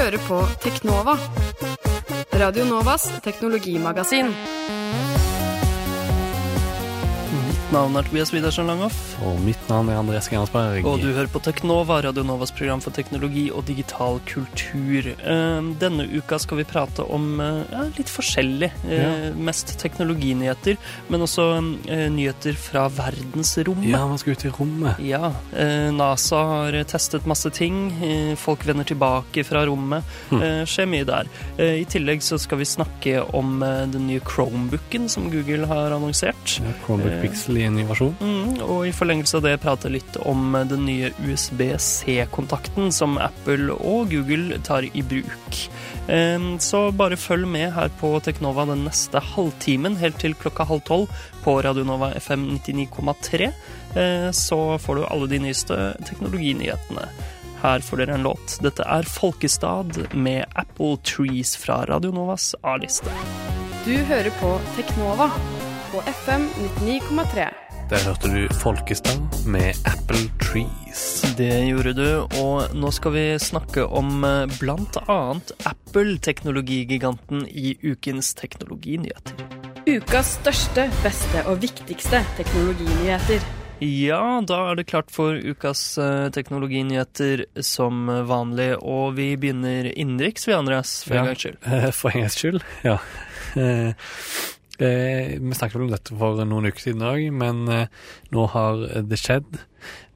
Hører på Teknova. Radio Novas teknologimagasin. Mitt navn er Tobias Widersen Langhoff. Og mitt navn er Andreas Gernsberg. Og du hører på Teknova, Radio Novas program for teknologi og digital kultur. Eh, Denne uka skal vi prate om eh, ja, litt forskjellig. Ja. Mest teknologinyheter, men også eh, nyheter fra verdensrommet. Ja, man skal ut i rommet. Ja, eh, NASA har testet masse ting. Eh, folk vender tilbake fra rommet. Hm. Eh, skjer mye der. Eh, I tillegg så skal vi snakke om eh, den nye Chromebooken som Google har annonsert. Ja, Chromebook Eh. Pixel i en ny versjon. Mm, og i forlengelse av det prate litt om den nye USB-C-kontakten som Apple og Google tar i bruk. Eh, Så bare følg med her på Teknova den neste halvtimen, helt til klokka halv tolv på Radionova FM 99,3. Eh, Så får du alle de nyeste teknologinyhetene. Her får dere en låt. Dette er Folkestad med Apple Trees fra Radionovas A-liste. Du hører på Teknova på FM 99,3. Der hørte du Folkestad med Apple Trees. Det gjorde du, og nå skal vi snakke om bl.a. blant annet Apple-teknologigiganten i ukens teknologinyheter. Ukas største, beste og viktigste teknologinyheter. Ja, da er det klart for ukas eh, teknologinyheter som vanlig, og vi begynner innenriks, vi, Andreas, for en Ja. gangs skyld. Eh, For en gangs skyld, ja. Eh, eh, vi snakket vel om dette for noen uker siden òg, men eh, nå har det skjedd.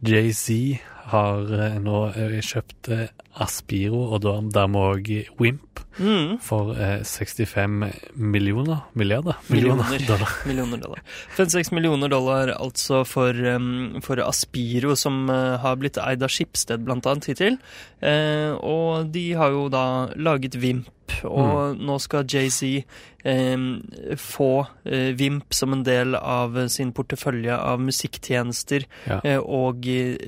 Jay-Z har eh, nå eh, kjøpt eh, Aspiro, og dermed òg Wimp, Mm. for eh, 65 millioner Milliarder? Millioner. dollar. Millioner dollar. 5-6 millioner dollar altså for, for Aspiro, som eh, har blitt eid av Skipsted annet hittil. Eh, og de har jo da laget Vimp, og nå skal Jay-Z få eh, Vimp som en del av eh, sin portefølje av musikktjenester Ja. eh, og eh,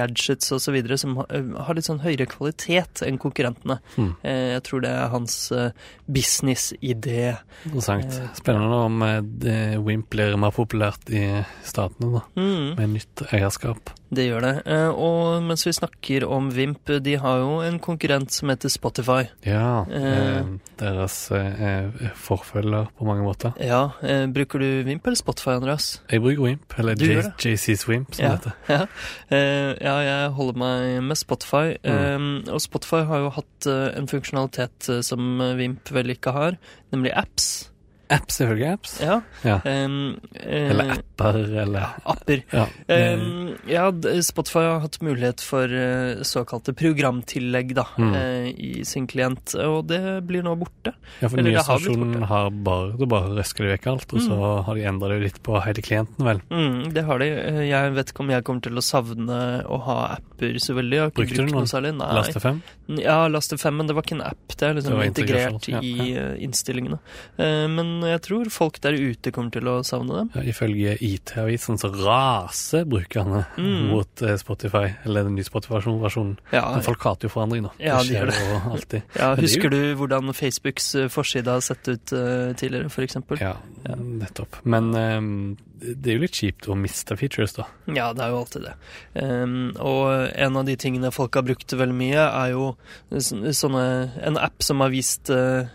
musikkgadgets osv. som eh, har litt sånn høyere kvalitet enn konkurrentene. Mm. Eh, jeg tror det er hans eh, businessidé. Interessant. Spennende om Wimp blir mer populært i statene, da. Mm. Med nytt eierskap. Det gjør det. Eh, Og mens vi snakker om Vimp, de har jo en konkurrent som heter Spotify. Ja. Eh. Eh, deres eh, forfølger på mange måter. Ja, eh, Bruker du Vimp eller Spotify, Andreas? Jeg bruker Vimp, eller JC's Vimp, som Ja. det heter. Ja. Eh, ja, jeg holder meg med Spotify. Eh, og Spotify har jo hatt eh, en funksjonalitet eh, som Vimp vel ikke har, nemlig apps. Apps, selvfølgelig apps. Ja. Ja. Um, uh, Eller apper, eller apper. Ja. Um, ja, Spotify har hatt mulighet for eh, såkalte programtillegg da, Mm. eh, i sin klient, og det blir nå borte. ja, for eller nye det har stasjonen har bare Du bare røsker de vekk alt, og så har de endra det litt på hele klienten, vel. Mm, det har de. Jeg vet ikke om jeg kommer til å savne å ha apper så veldig. Jeg har ikke Brukte du brukt noen? noe særlig. Nei. Laste 5? Ja, Laste 5, men det var ikke en app. Det er liksom Det integrert integrasjon, ja, i uh, innstillingene. Uh, Men jeg tror folk der ute kommer til å savne dem. Ja, ifølge IT-avisen så raser brukerne Mm. mot eh, Spotify, eller den nye Spotify-versjonen. Ja, Men folk hater jo forandring, da. Ja, de skjer det. jo alltid. ja det er Husker du hvordan Facebooks eh, forside har sett ut uh, tidligere, for eksempel? Ja, nettopp. Men ehm, det er jo litt kjipt å miste features, da. Ja, det er jo alltid det. Um, og en av de tingene folk har brukt veldig mye, er jo sånne, en app som har vist eh,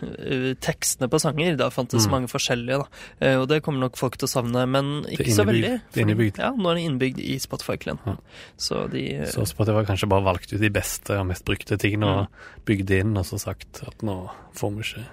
tekstene på sanger. Det fantes Mm. mange forskjellige, da. Uh, og det kommer nok folk til å savne, men ikke så veldig. Det er innebygd. Ja, nå er det innbygd i Spotify-klienten. Ja. Så de Så Spotify har kanskje bare valgt ut de beste og mest brukte tingene og bygd inn, og så sagt at nå får vi ikke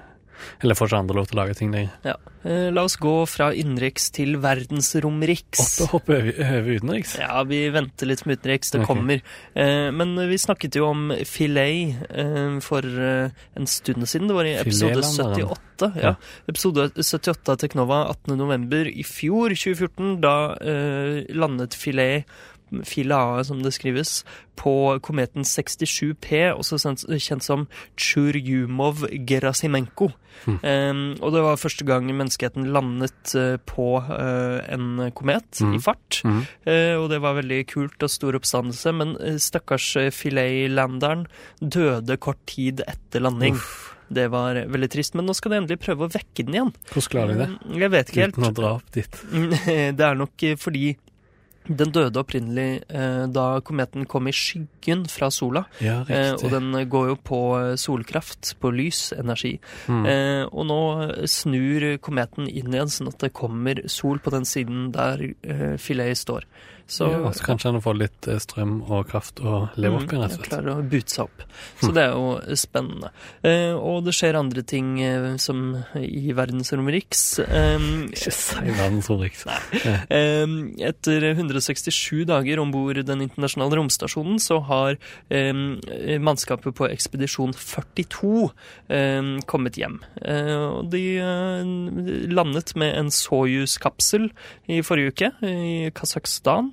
Eller får ikke andre lov til å lage ting lenger. ja. Eh, La oss gå fra innenriks til verdensromriks. Oppe hoppe over, over utenriks. Ja, vi venter litt med utenriks, det okay. kommer. Eh, men vi snakket jo om filet eh, for eh, en stund siden. Det var i episode 78. Ja. Episode 78 av Teknova 18.11. i fjor, 2014. Da eh, landet filet Filae, som det skrives, på kometen 67P, også kjent, som Tjurjumov-Gerasimenko. Mm. Um, og det var første gang menneskeheten landet eh, på uh, en komet mm. i fart. Mm. Uh, og det var veldig kult og stor oppstandelse, men stakkars Filet-landeren døde kort tid etter landing. Det var veldig trist, men nå skal de endelig prøve å vekke den igjen. Hvordan klarer de det? Mm, Jeg vet ikke helt. Uten å dra opp dit. Det er nok fordi Den døde opprinnelig eh, da kometen kom i skyggen fra sola. Ja, Eh, og den går jo på eh, solkraft, på lysenergi. Mm. Eh, og nå snur kometen inn igjen, sånn at det kommer sol på den siden der eh, filet står. Så, ja, så kanskje han får litt eh, strøm og kraft å leve opp igjen, rett og Mm, slett. Klarer å bute seg opp. Så det er jo spennende. Eh, og det skjer andre ting eh, som i verdensrommet Riks. Eh, Ikke si verdensromriks. Eh, etter 167 dager om bord den internasjonale romstasjonen, så har eh, mannskapet på ekspedisjon 42 eh, kommet hjem. Eh, og de eh, landet med en Soyuz-kapsel i forrige uke i Kasakhstan.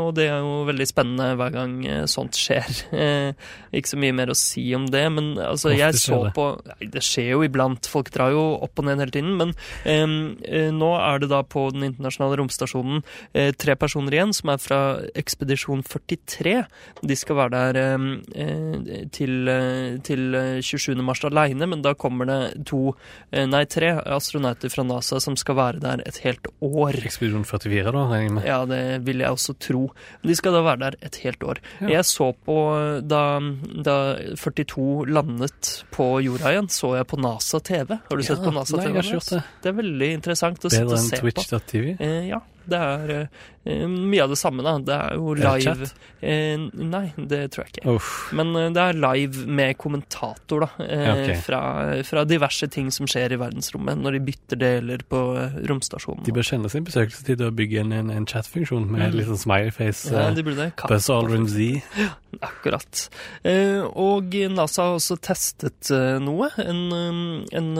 og det er jo veldig spennende hver gang eh, sånt skjer. Eh, ikke så mye mer å si om det, men altså, jeg så på Nei, Det skjer jo iblant, folk drar jo opp og ned hele tiden. Men eh, eh, nå er det da på den internasjonale romstasjonen eh, tre personer igjen som er fra ekspedisjon 43. De skal være der eh, eh, til, eh, til eh, 27. mars aleine, men da kommer det to, eh, nei tre astronauter fra NASA som skal være der et helt år. Ekspedisjon 44, da, jeg med. Ja, det vil jeg også tro. De skal da være der et helt år. Ja. Jeg så på da, da 42 landet på jorda igjen, så jeg på NASA TV. Har du sett på NASA Nei, TV? jeg har ikke gjort det. Det er veldig interessant å sitte Bedre og enn se på. Twitch.tv. Eh, ja, det er eh, mye av det samme, da. Det er jo live eh, Nei, det tror jeg ikke. Uff. Men eh, det er live med kommentator, da. Eh, Ja, fra, fra diverse ting som skjer i verdensrommet, når de bytter deler på eh, romstasjonen. De bør kjenne sin besøkelsestid og bygge en, en, en chatfunksjon med Mm. litt sånn smileyface. ja, de burde Buzz Aldrin Z. Akkurat. Eh, og NASA har også testet eh, noe. En, eh, en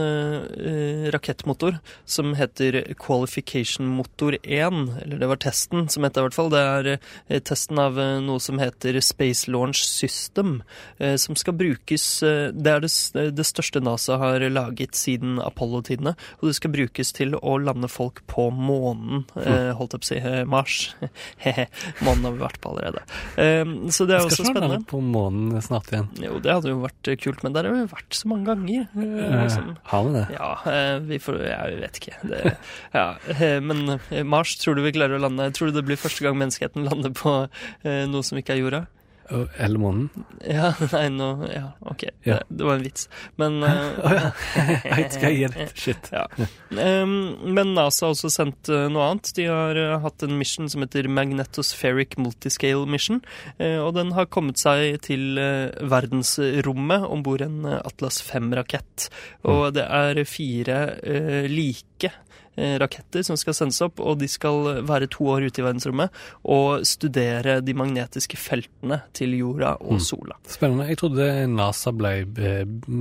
rakettmotor som heter Qualification Motor 1. Eller det var testen som het det, i hvert fall. Det er testen av noe som heter Space Launch System. Som skal brukes Det er det, det største NASA har laget siden Apollo-tidene. Og det skal brukes til å lande folk på månen, eh, holdt jeg på å si. Mars. månen har vi vært på allerede. Så det er også spennende. på månen snart igjen? Jo, det hadde jo vært eh, kult, men der har vi vært så mange ganger. eh, liksom. har vi det? Ja, eh, vi får Jeg vet ikke. Det, ja, men Mars, tror du vi klarer å lande? Tror du det blir første gang menneskeheten lander på noe som ikke er jorda? Eller månen? Ja, nei, nå Ja, OK. Ja. Det, var en vits. Men Å Å ja. Jeg skal gi det. Shit. Ja. Um, men NASA har også sendt eh, noe annet. De har eh, hatt en mission som heter Magnetospheric Multiscale Mission. eh, og den har kommet seg til verdensrommet om bord en eh, Atlas 5-rakett. Og det er fire uh, like eh, raketter som skal sendes opp, og de skal være to år ute i verdensrommet og studere de magnetiske feltene til jorda og Mm. sola. Spennende. Jeg trodde NASA ble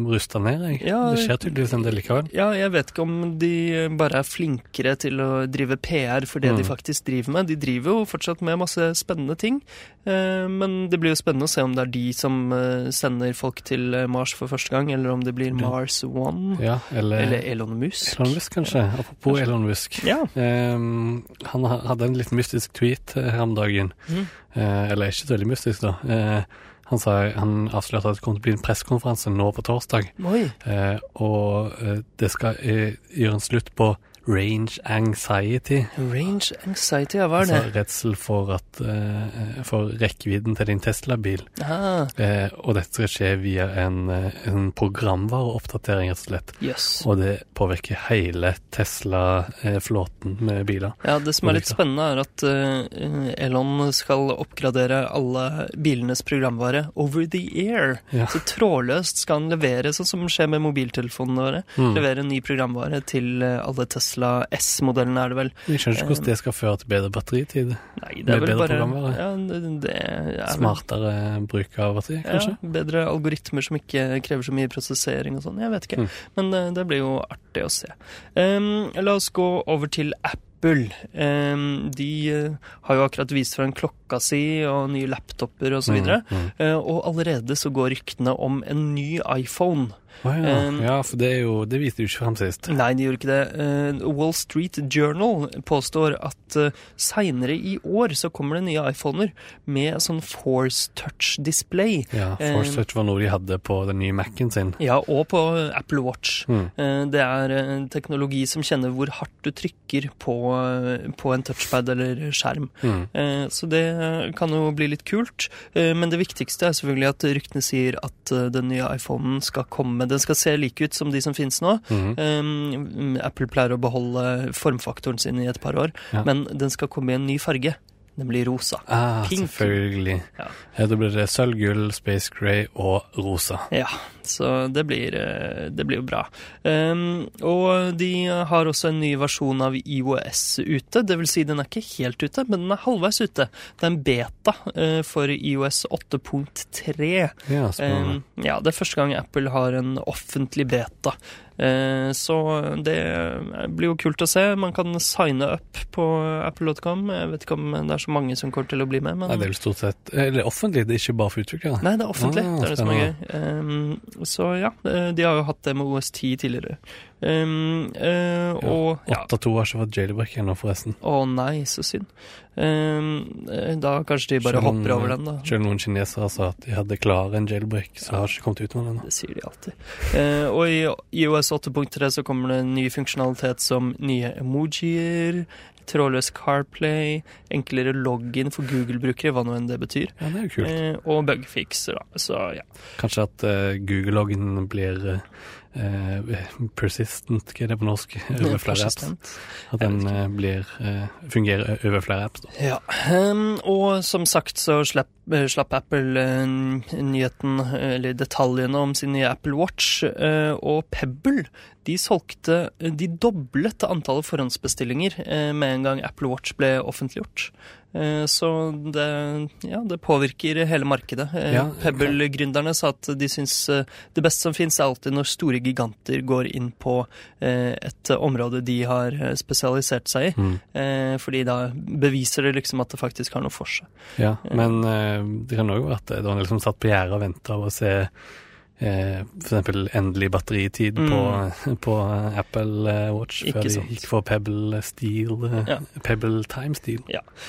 rusta ned. Jeg. Ja, det skjer tydeligvis en del likevel. Ja, jeg vet ikke om de bare er flinkere til å drive PR for det de Mm. faktisk driver med. De driver jo fortsatt med masse spennende ting, eh, men det blir jo spennende å se om det er de som eh, sender folk til eh, Mars for første gang, eller om det blir Mars One, Ja, eller, eller Elon Musk. Elon Musk, kanskje. Apropos Elon Musk. Ja. Um, han hadde en litt mystisk tweet eh, her om dagen. Mm. Uh, eller ikke så veldig mystisk, da. Uh, han, sa, han avslørte at det kommer til å bli en pressekonferanse nå på torsdag. Eh, og det skal gjøre en slutt på range anxiety. Range anxiety, ja, hva er det? Altså redsel for, at, uh, for rekkevidden til din Tesla-bil. Ah, Eh, og dette skal skje via en, en programvareoppdatering, rett og slett. Yes. Og det påvirker hele Tesla-flåten med biler. Ja, det som er litt spennende, er at uh, Elon skal oppgradere alle bilenes programvare over the air. Ja. Så trådløst skal han levere, sånn som skjer med mobiltelefonene våre. Mm. Levere ny programvare til alle Tesla S-modellene, er det vel. Jeg skjønner ikke hvordan det skal føre til bedre batteritid. Nei, det er vel bedre bare programvare? Ja, det, det er vel- Smartere bruk av batteri, kanskje? Ja, bedre algoritmer som ikke krever så mye prosessering og sånn. Jeg vet ikke. Mm. Men det, det blir jo artig å se. Um, la oss gå over til Apple. Em, de eh, har jo akkurat vist fram klokka si og nye laptoper osv. Og, så Mm, mm. Eh, og allerede så går ryktene om en ny iPhone. Å ja. Um, ja, for det er jo Det viste jo ikke fram sist. Nei, de gjorde ikke det. Uh, Wall Street Journal påstår at uh, seinere i år så kommer det nye iPhoner med sånn Force Touch Display. Ja, Force Force Touch var noe de hadde på den nye Mac-en sin. Ja, og på Apple Watch. Mm. Uh, Det er en teknologi som kjenner hvor hardt du trykker på, eh, på en touchpad eller skjerm. Mm. Eh, Så det kan jo bli litt kult. Eh, Men det viktigste er selvfølgelig at ryktene sier at eh, den nye iPhonen skal komme. Den skal se like ut som de som finnes nå. Mhm. Um, Apple pleier å beholde formfaktoren sin i et par år, Ja. men den skal komme i en ny farge, nemlig rosa. Ah, Pink. selvfølgelig. Ja. Da blir det sølv, gull, space grey og rosa. Ja, så det blir, eh, det blir jo bra. Um, og de har også en ny versjon av IOS ute. Det vil si, den er ikke helt ute, men den er halvveis ute. Det er en beta uh, for IOS 8.3. Ja. Um, ja, det er første gang Apple har en offentlig beta. Eh, så det blir jo kult å se. Man kan signe opp på apple.com. Jeg vet ikke om det er så mange som kommer til å bli med, men Nei, det er vel stort sett Eller offentlig, det er ikke bare for utviklere. Nei, det er offentlig. Ah, det er det som er gøy. Um, så ja, eh, de har jo hatt det med OS 10 tidligere. Um, eh, og ja. 8-2 har ikke fått jailbreak ennå, forresten. Å nei, så synd. Um, da kanskje de bare Selv hopper over den, da. Selv noen kinesere sa at de hadde klare en jailbreak, så har ikke kommet ut med den. Det sier de alltid. uh, og i IOS 8.3 så kommer det ny funksjonalitet som nye emojier, trådløs CarPlay, enklere login for Google-brukere, hva nå enn det betyr, Ja, det er jo kult. eh, og bugfixer, da. Så ja. Kanskje at uh, Google-login blir eh, persistent, hva er det på norsk? Over flere apps. At den eh, blir eh, fungerer over flere apps. Da. Ja, um, og som sagt så slapp, eh, slapp Apple eh, nyheten, eh, eller detaljene om sin nye Apple Watch, eh, og Pebble, de solgte, eh, de doblet antallet forhåndsbestillinger eh, med en gang Apple Watch ble offentliggjort. Eh, Så det, ja, det påvirker hele markedet. Eh, Ja, Pebble-gründerne sa at de syns eh, det beste som fins er alltid når store giganter går inn på et område de har spesialisert seg i. Mm. Fordi da beviser det liksom at det faktisk har noe for seg. Ja, men det kan òg være at det var som satt på gjerdet og venta av å se eh, f.eks. endelig batteritid Mm. på, på Apple eh, Watch Ikke før de sant. gikk for Pebble Steel, eh, Ja. Pebble Time Steel.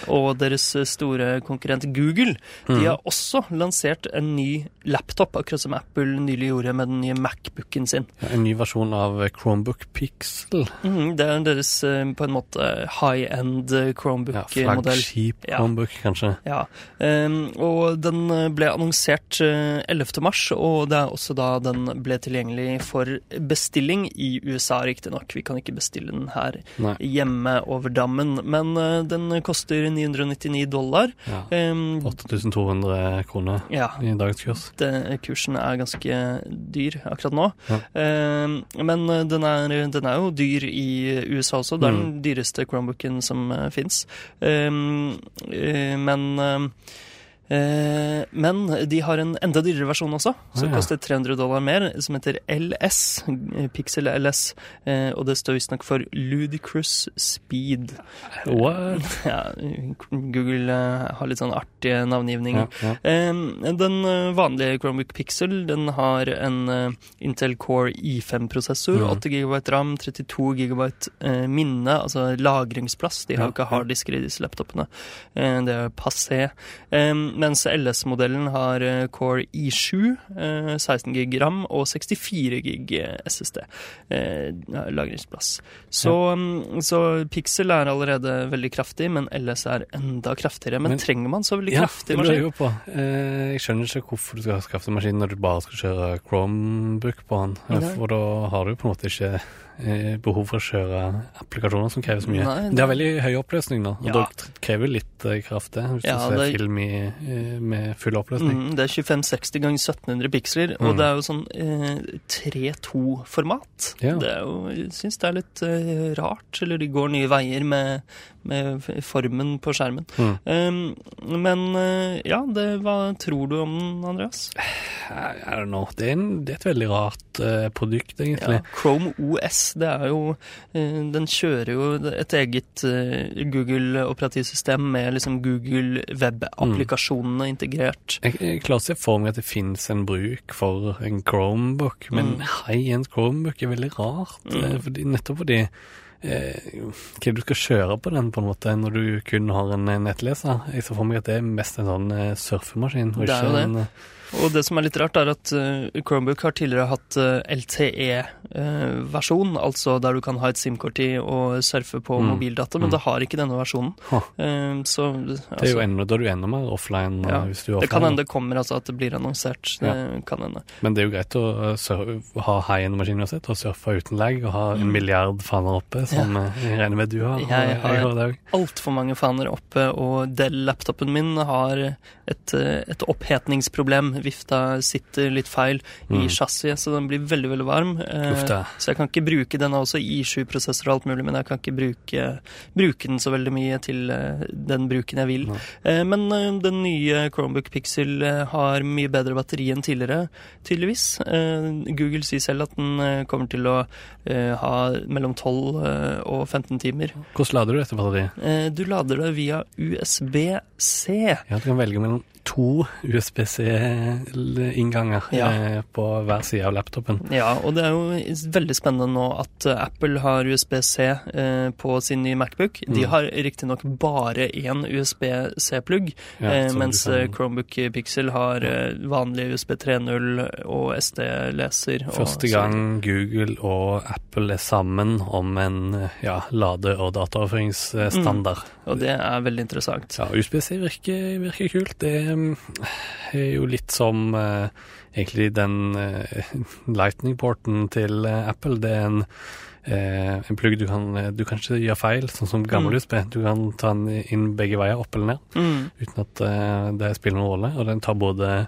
Og deres eh, store konkurrent Google de har også lansert en ny laptop, akkurat som Apple nylig gjorde med den nye Macbooken sin. Ja, en ny versjon av Chromebook Pixel. Mm, det er deres eh, på en måte high-end eh, Chromebook-modell. Flaggskip Ja. Chromebook, kanskje. Ja, Um, og den eh, ble annonsert eh, 11. mars, og det er også da den ble tilgjengelig for bestilling i USA, riktignok. Vi kan ikke bestille den her Nei. hjemme over dammen, men uh, den koster 999 dollar. Ja. Ehm, 8200 kroner ja, i dagens kurs. det, kursen er ganske dyr akkurat nå. Ja. Ehm, men eh, den er, den er jo dyr i USA også. Det er Mm. den dyreste Chromebooken som uh, fins. men uh, eh, men de har en enda dyrere versjon også, som Ah, ja. koster 300 dollar mer, som heter LS. eh, Pixel LS. eh, og det står visstnok for Ludicrous Speed. What? Ja, Google eh, har litt sånn artige navngivninger. Ja. Eh, Den eh, vanlige Chromebook Pixel den har en eh, Intel Core i5-prosessor, Mhm. 8 GB ram, 32 GB eh, minne, altså lagringsplass. De har jo ikke harddisker i disse laptopene. Eh, Det er passé. Eh, Mens LS-modellen har eh, Core i7, eh, 16 GB ram og 64 GB SSD eh, lagringsplass. Så, ja. så Pixel er allerede veldig kraftig, men LS er enda kraftigere. Men, Men- trenger man så veldig Ja, kraftig lurer jeg på. Eh, jeg skjønner ikke hvorfor du skal ha kraftig maskin når du bare skal kjøre Chromebook på den. Eh, For da har du på en måte ikke eh, behov for å kjøre applikasjoner som krever så mye. Nei, Det har veldig høy oppløsning nå, og Ja. da krever litt eh, kraft det, hvis Ja, du ser det- film i, eh, med full oppløsning. Mm, det er 2560 ganger 1700 piksler, og Mm. det er jo sånn eh, 3.2-format. Ja. Det er jo, Jeg syns det er litt eh, rart, eller de går nye veier med, formen på skjermen. Mm. Um, men eh, ja, det, hva tror du om den, Andreas? I, I don't know. Det er, en, det er et veldig rart uh, produkt, egentlig. Ja, Chrome OS, det er jo uh, Den kjører jo et eget uh, Google-operativsystem med liksom Google web-applikasjonene integrert. Jeg, jeg klarer å se for meg at det finnes en bruk for en Chromebook, men Mm. high-end Chromebook er veldig rart. Mm. eh, Fordi, nettopp fordi eh, hva du skal kjøre på den på en måte når du kun har en eh, nettleser. Jeg ser for meg at det er mest en sånn eh, surfemaskin. Og Det er jo det. en, eh, Og det som er litt rart, er at eh, Chromebook har tidligere hatt LTE-versjon, altså der du kan ha et SIM-kort i og surfe på Mm. mobildata, men Mm. det har ikke denne versjonen. Så, altså, det er jo altså, enda, da er du enda mer offline. eh, Ja, hvis du er det kan offline, hende det kommer, altså at det blir annonsert. Det kan hende. Men det er jo greit å surfe, ha high-end-maskin uansett, og surfe uten lag, og ha en Mm. milliard faner oppe, som eh, jeg regner med du har. Jeg har- har. Altfor mange faner oppe, og Dell-laptopen min har et, eh, et opphetningsproblem. Vifta sitter litt feil i Mm. chassiset, så den blir veldig, veldig varm. Ufta. Så jeg kan ikke bruke den også i7-prosessor og alt mulig, men jeg kan ikke bruke, bruke den så veldig mye til eh, den bruken jeg vil. Eh, Men eh, den nye Chromebook Pixel eh, har mye bedre batteri enn tidligere, tydeligvis. Eh, Google sier selv at den eh, kommer til å eh, ha mellom 12 eh, og 15 timer. Hvordan lader du dette batteriet? Eh, Du lader det via USB-C. Ja, du kan velge mellom to USB-C-innganger Ja. eh, på hver side av laptopen. Ja, og det er jo veldig spennende nå at eh, Apple har USB-C eh, på sin nye Macbook. De Mm. har riktignok bare én USB-C-plugg, Ja, mens kan- Chromebook Pixel har vanlig USB 3.0 og SD-leser. Første gang Google og Apple er sammen om en ja, lade- og dataoverføringsstandard. Og det er veldig interessant. Ja, USBC virker, virker kult. Det mm, er jo litt som eh, egentlig den eh, lightning-porten til eh, Apple. Det er en, eh, en plugg du kan eh, Du kan ikke gjøre feil, sånn som gammel Mm. USB. Du kan ta den inn begge veier, opp eller ned, Mm. uten at eh, det spiller noen rolle. Og den tar både eh,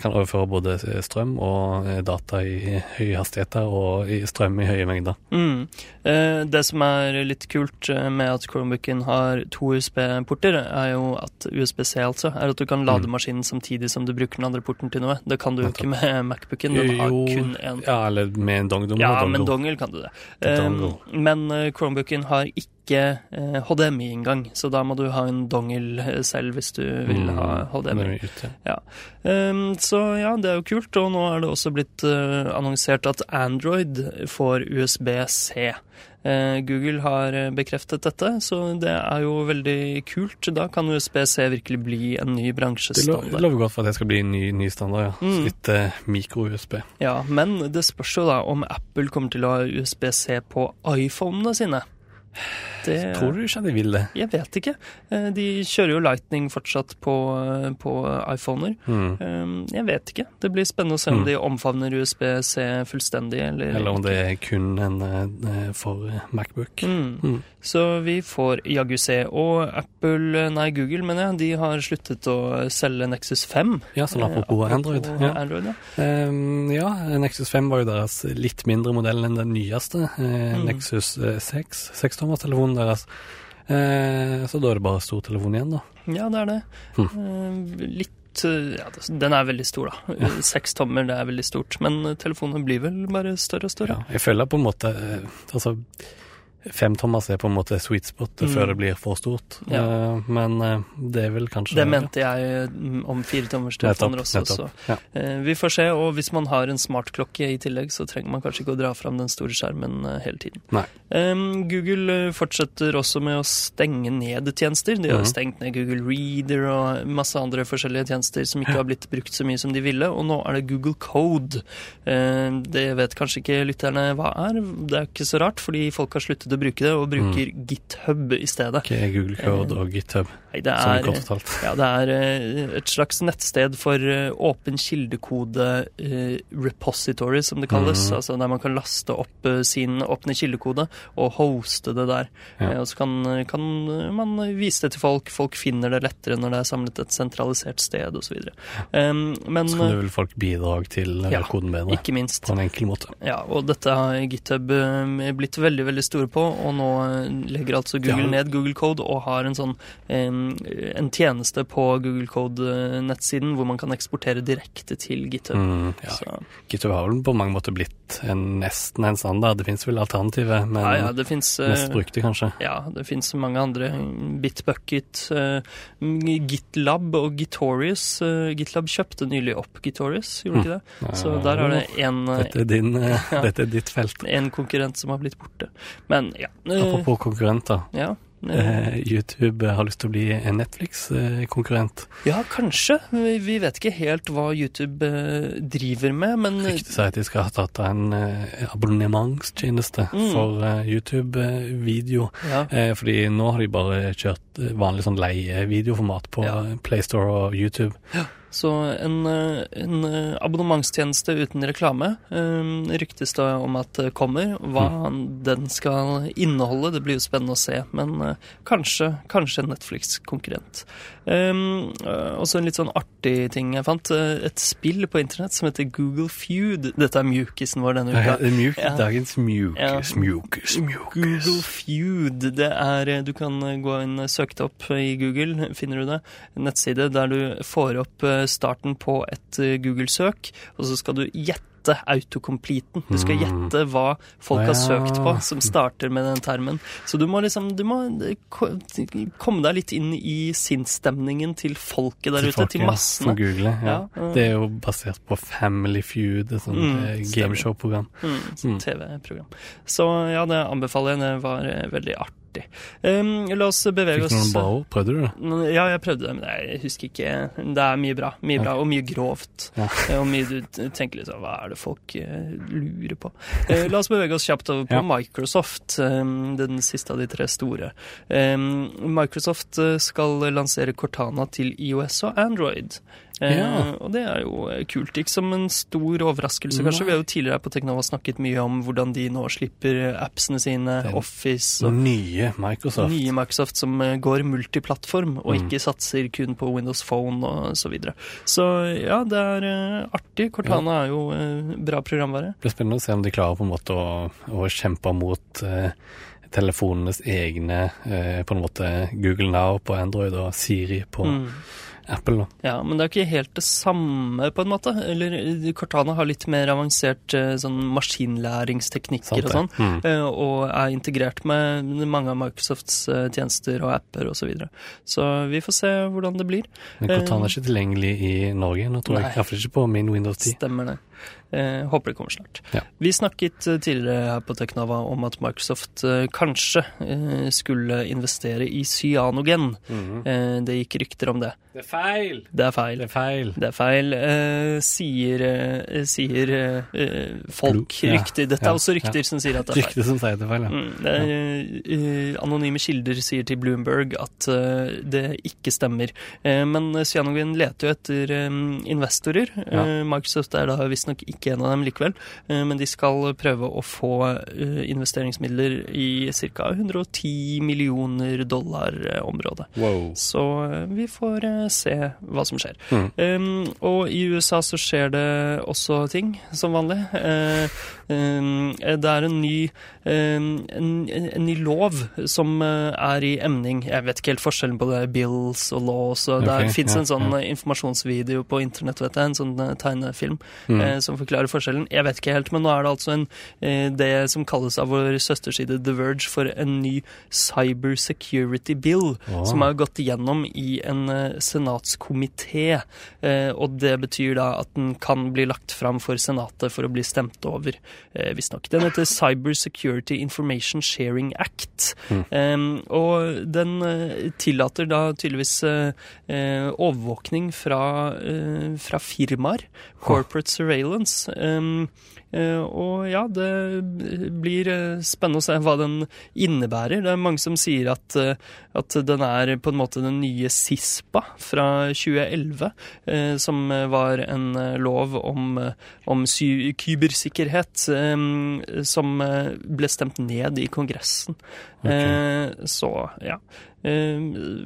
kan overføre både strøm og eh, data i høye hastigheter og strøm i høye mengder. Mm. Eh, det som er litt kult eh, med at Chromebooken har to USB-porter, er jo at USB-C altså, er at du kan lade Mm. maskinen samtidig som du bruker den andre porten til noe. Det kan du jo ikke med Macbooken. Den har Jo, kun én. Ja, eller med en dongle. Ja, med en dongle kan du det. Eh, dongle. men eh, Chromebooken har ikke eh, HDMI-inngang, så da må du ha en dongle eh, selv hvis du vil Mm, ha den HDMI. ja. Ja. Um, så ja, det er jo kult, og nå er det også blitt uh, annonsert at Android får USB-C. Uh, Google har eh, bekreftet dette, så det er jo veldig kult. Da kan USB-C virkelig bli en ny bransjestandard. Det lover godt for at det skal bli en ny, ny standard, ja. Mm. Litt uh, mikro-USB. Ja, men det spørs jo da om Apple kommer til å ha USB-C på iPhonene sine. Det Tror du ikke de vil det? Jeg vet ikke. Eh, De kjører jo Lightning fortsatt på, eh, på iPhoner. Mm. Um, Jeg vet ikke. Det blir spennende å se om Mm. de omfavner USB-C fullstendig, eller Eller om det er kun en eh, for Macbook. Mm. Mm. Så vi får jaggu se. Og Apple, nei Google mener jeg, de har sluttet å selge Nexus 5. Ja, sånn apropos, apropos Android. Ja. Android ja. Um, ja, Nexus 5 var jo deres litt mindre modell enn den nyeste. Mm. Nexus 6, 6, sekstommerstelefonen deres. Eh, så da er det bare stortelefon igjen, da. ja, det er det. Hm. Eh, Litt eh, ja, Den er veldig stor, da. Seks tommer, det er veldig stort. Men telefonen blir vel bare større og større. Ja, jeg føler på en måte eh, Altså, femtommers er på en måte sweet spot Mm. før det blir for stort. Ja. Uh, men uh, det er vel kanskje Det mente jeg om om firetommerstelefoner også. nettopp. ja. uh, vi får se, og hvis man har en smartklokke i tillegg, så trenger man kanskje ikke å dra fram den store skjermen hele tiden. Em, Google fortsetter også med å stenge ned tjenester. De har Mhm. stengt ned Google Reader og masse andre forskjellige tjenester som ikke har blitt brukt så mye som de ville, og nå er det Google Code. Det vet kanskje ikke lytterne hva er. Det er ikke så rart, fordi folk har sluttet å bruke det, og bruker GitHub i stedet. Okay, Google Code Eh, og GitHub. Nei, det er, ja, det er eh, et slags nettsted for eh, åpen kildekode eh, repository, som det kalles. Mm. Altså der man kan laste opp sin åpne kildekode og hoste det der. Ja. Og så kan, kan man vise det til folk. Folk finner det lettere når det er samlet et sentralisert sted osv. Um, men Så kan vel folk bidrag til Ja, koden bedre ikke minst. på en enkel måte. Ja, og dette har GitHub blitt veldig veldig store på, og nå legger altså Google Ja. ned Google Code og har en sånn eh, en tjeneste på Google Code-nettsiden hvor man kan eksportere direkte til GitHub. Mm, ja. Så, GitHub har vel på mange måter blitt en, nesten en standard. Det finnes vel alternativet, men ja, ja, det fins mest brukte, kanskje. ja, det finnes mange andre. Bitbucket, eh, GitLab og Gitorious. Eh, GitLab kjøpte nylig opp Gitorious, gjorde ikke det? Så der har det en, eh, Dette er, eh, dette er ditt felt. en konkurrent som har blitt borte. Men ja. eh, Apropos konkurrenter. ja. Eh, YouTube har lyst til å bli en Netflix-konkurrent. Ja, kanskje. Vi vet ikke helt hva YouTube eh, driver med, men Ryktet sier at de skal ha tatt av en eh, abonnementstjeneste Mm. for YouTube-video. ja, fordi nå har de bare kjørt vanlig sånn leie-videoformat på Ja. PlayStore og YouTube. Så en, eh, en eh, abonnementstjeneste uten reklame eh, ryktes det om at det kommer. Hva Mm. den skal inneholde, det blir jo spennende å se. Men kanskje, kanskje en Netflix-konkurrent. Også en litt sånn artig ting jeg fant. Et spill på internett som heter Google Feud. Dette er mjukisen vår denne uka. Mjuk, Ja. Dagens mjukis, Ja. mjukis, mjukis. Google Feud. Det er Du kan gå inn, søke det opp i Google, finner du det. En nettside der du får opp starten på et eh, Google-søk, og så skal du gjette autocompleten. Du skal Mm. gjette hva folk har søkt på, som starter med den termen. Så du må liksom Du må eh, komme deg litt inn i sinnsstemningen til folket der ute, folk, til massene. Som googler, ja. Ja, uh, Det er jo basert på Family Feud, et sånt Mm, eh, gameshow-program. Mm, Mm. TV-program. Så ja, det anbefaler jeg. Det var veldig artig. Um, la oss bevege Fikk du noen oss bra ord? Prøvde du det? Ja, jeg prøvde det, men jeg husker ikke. Det er mye bra. Mye bra, og mye grovt. Ja. Eh, Og mye du tenker liksom Hva er det folk eh, lurer på? Uh, La oss bevege oss kjapt over på Ja. Microsoft, um, den siste av de tre store. Um, Microsoft skal lansere Cortana til IOS og Android. Eh, Ja. Og det er jo eh, kult. Ikke som en stor overraskelse, kanskje. Nei. Vi har jo tidligere på Teknova snakket mye om hvordan de nå slipper appsene sine, Den Office og Nye Microsoft. nye Microsoft som eh, går multiplattform, og Mm. ikke satser kun på Windows Phone og så videre. Så ja, det er artig. Cortana er jo bra programvare. Det blir spennende å se om de klarer på en måte å, å kjempe mot eh, telefonenes egne eh, på en måte Google Now på Android og Siri på Mm. Apple. Da. Ja, men det er ikke helt det samme, på en måte. Eller eh, Cortana har litt mer avansert eh, sånn maskinlæringsteknikker og sånn. Mm. eh, Og er integrert med mange av Microsofts tjenester og apper osv. Så, videre. så vi får se hvordan det blir. Men Cortana er ikke tilgjengelig i Norge nå, tror Nei. jeg. Iallfall ikke på min Windows 10. Stemmer det. Eh, håper det kommer snart. Ja. Vi snakket tidligere her på Teknava om at Microsoft eh, kanskje eh, skulle investere i cyanogen. Eh, det gikk rykter om det. Det er feil! Det er feil. Det er feil. Det er feil, eh, sier, eh, sier eh, eh, folk. Blo- ja, Rykter. Dette ja, er også rykter ja. som sier at det er feil. Rykte som sier det er feil, ja. Mm, det er, eh, anonyme kilder sier til Bloomberg at eh, det ikke stemmer. Eh, men Cyanogen leter jo etter eh, investorer. Ja. Eh, Microsoft er da visstnok ikke en av dem likevel, eh, men de skal prøve å få eh, investeringsmidler i ca. 110 millioner dollar-området. Wow. Så eh, vi får eh, se hva som skjer. Mm. Um, og i USA så skjer det også ting, som vanlig. Um, det er en ny, um, en, en ny lov som eh, er i emning. Jeg vet ikke helt forskjellen på det, bills og laws. Og det okay, fins ja, en sånn ja. eh, informasjonsvideo på internett, vet jeg, en sånn eh, tegnefilm Mm. eh, som forklarer forskjellen. Jeg vet ikke helt, men nå er det altså en, eh, det som kalles av vår søsterside The Verge for en ny cyber security bill, oh. som er gått igjennom i en eh, senatskomité. Eh, og det betyr da at den kan bli lagt fram for senatet for å bli stemt over. Eh, visstnok. Den heter Cyber Security Information Sharing Act. Mm. Um, og den eh, tillater da tydeligvis eh, overvåkning fra, fra firmaer. Corporate surveillance. Um, og ja, det blir eh, spennende å se hva den innebærer. Det er mange som sier at, eh, at den er på en måte den nye SISPA fra 2011, eh, som var en eh, lov om, eh, om kybersikkerhet eh, som eh, ble stemt ned i Kongressen. Okay. så ja. Eh,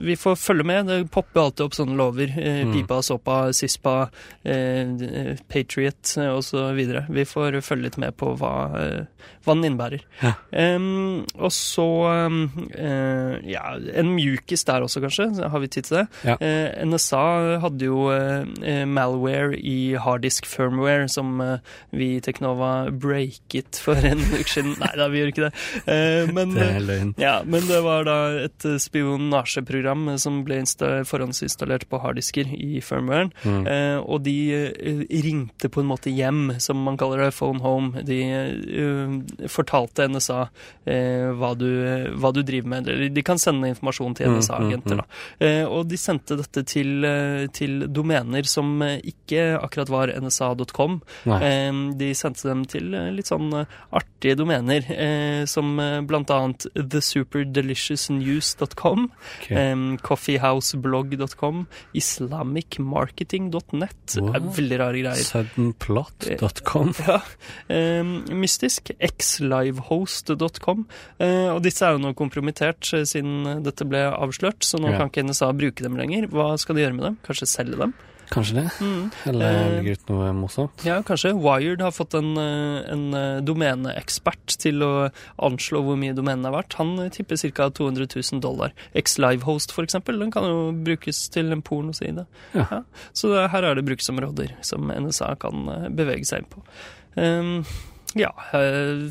vi får følge med. Det popper alltid opp sånne lover. Eh, Mm. Pipa, Sopa, Sispa, eh, Patriot eh, osv. Vi får følge litt med på hva, hva den innebærer. Ja. Um, og så um, ja, en mjukis der også, kanskje. Har vi tid til det? Ja. Uh, NSA hadde jo uh, malware i harddisk firmware som uh, vi i Teknova breaket for en uke siden. Nei da, vi gjør ikke det. Men, Det er løgn. ja, men det var da et eh, spionasjeprogram som ble forhåndsinstallert på harddisker i firmwaren. Mm. Eh, og de eh, ringte på en måte hjem, som man kaller det, phone home. De uh, fortalte NSA eh, hva, du, hva du driver med. De kan sende informasjon til Mm, NSA-agenter. mm, da. Eh, og de sendte dette til, eh, til domener som ikke akkurat var nsa.com. De sendte dem til litt sånn artige domener, som blant annet thesuperdeliciousnews.com, Ok. eh, coffeehouseblog.com, islamicmarketing.net. Wow. veldig rare greier. Suddenplot.com. Ja, mystisk. xlivehost.com. Eh, og disse er jo nå kompromittert eh, siden dette ble avslørt, så nå Ja. kan ikke NSA bruke dem lenger. Hva skal de gjøre med dem? Kanskje selge dem? Kanskje det? Mm. Eller ligger legge ut noe morsomt? Ja, kanskje. Wired har fått en, eh, en eh, domeneekspert til å anslå hvor mye domenene er verdt. Han eh, tipper ca. 200 000 dollar. Xlivehost, for eksempel, den kan jo brukes til en pornoside. Ja. Så det, her er det bruksområder som NSA kan eh, bevege seg inn på. Um, ja, eh,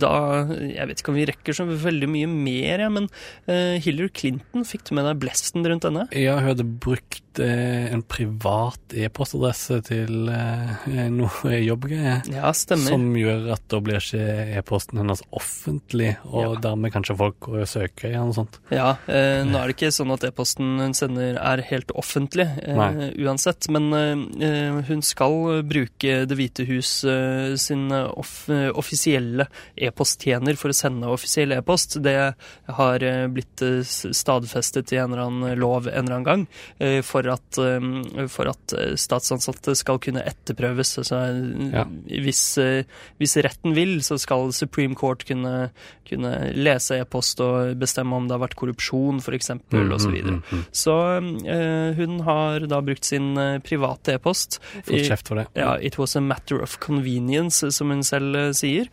da Jeg vet ikke om vi rekker så veldig mye mer, ja, men eh, Hillary Clinton, fikk du med deg blesten rundt denne? Ja, hun hadde brukt eh, en privat e-postadresse til eh, noe jobbgreier. Ja, stemmer. Som gjør at da blir ikke e-posten hennes offentlig, og Ja. dermed kanskje folk går og søker i den og sånt. Ja, eh, nå er det ikke sånn at e-posten hun sender er helt offentlig, eh, uansett. Men eh, hun skal bruke Det hvite hus eh, sin off eh, offisielle e-posttjener for å sende offisiell e-post. Det har eh, blitt eh, stadfestet i en eller annen lov en eller annen gang, eh, for at, eh, for at eh, statsansatte skal kunne etterprøves. Altså, Ja. hvis, eh, hvis retten vil, så skal Supreme Court kunne, kunne lese e-post og bestemme om det har vært korrupsjon, f.eks., Mm, osv. Så, mm, mm, mm. så eh, hun har da brukt sin private e-post. Fått kjeft for det. Ja, it was a matter of convenience, som hun selv sier.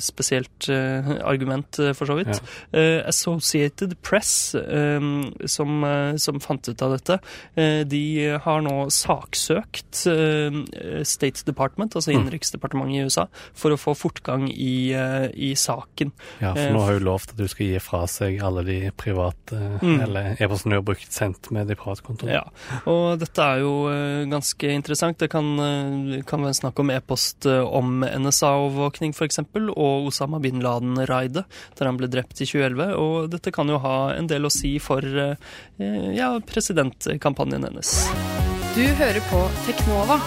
Spesielt argument, for så vidt. Eh, Associated Press, som, som fant ut av dette, eh, de har nå saksøkt eh, State Department, altså Mm. Innenriksdepartementet i USA, for å få fortgang i, eh, i saken. Ja, for nå har hun lovt at du skal gi fra seg alle de private Mm. Eller e-postene du har brukt sendt med de private kontorene. Ja, og dette er jo ganske interessant. Det kan, kan være snakk om e-post om NSA-overvåkning f.eks., og Osama bin Laden-raidet, der han ble drept i 2011. Og dette kan jo ha en del å si for ja, ja, presidentkampanjen hennes. Du hører på Teknova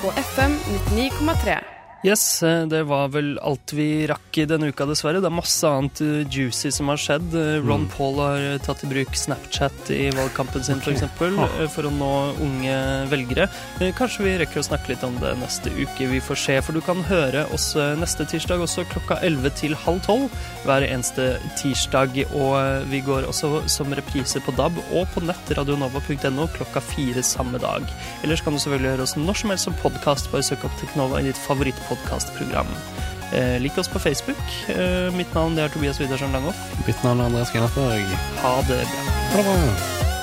på FM 99,3. Yes, eh, det var vel alt vi rakk i denne uka, dessverre. Det er masse annet eh, juicy som har skjedd. Eh, Ron Mm. Paul har tatt i bruk Snapchat i valgkampen sin, okay. f.eks., for, Ah. for å nå unge velgere. Kanskje vi rekker å snakke litt om det neste uke. Vi får se, for du kan høre oss neste tirsdag også klokka 11 til halv 12 hver eneste tirsdag. Og vi går også som reprise på DAB og på nett radionova.no klokka fire samme dag. Ellers kan du selvfølgelig høre oss når som helst som podkast. Bare søk opp Teknova i ditt favorittpodkastprogram. Eh, lik oss på Facebook. Eh, mitt navn er Tobias Widersen Langhoff. Mitt navn er Andreas Grenasberg. Ha det bra. Ha det bra.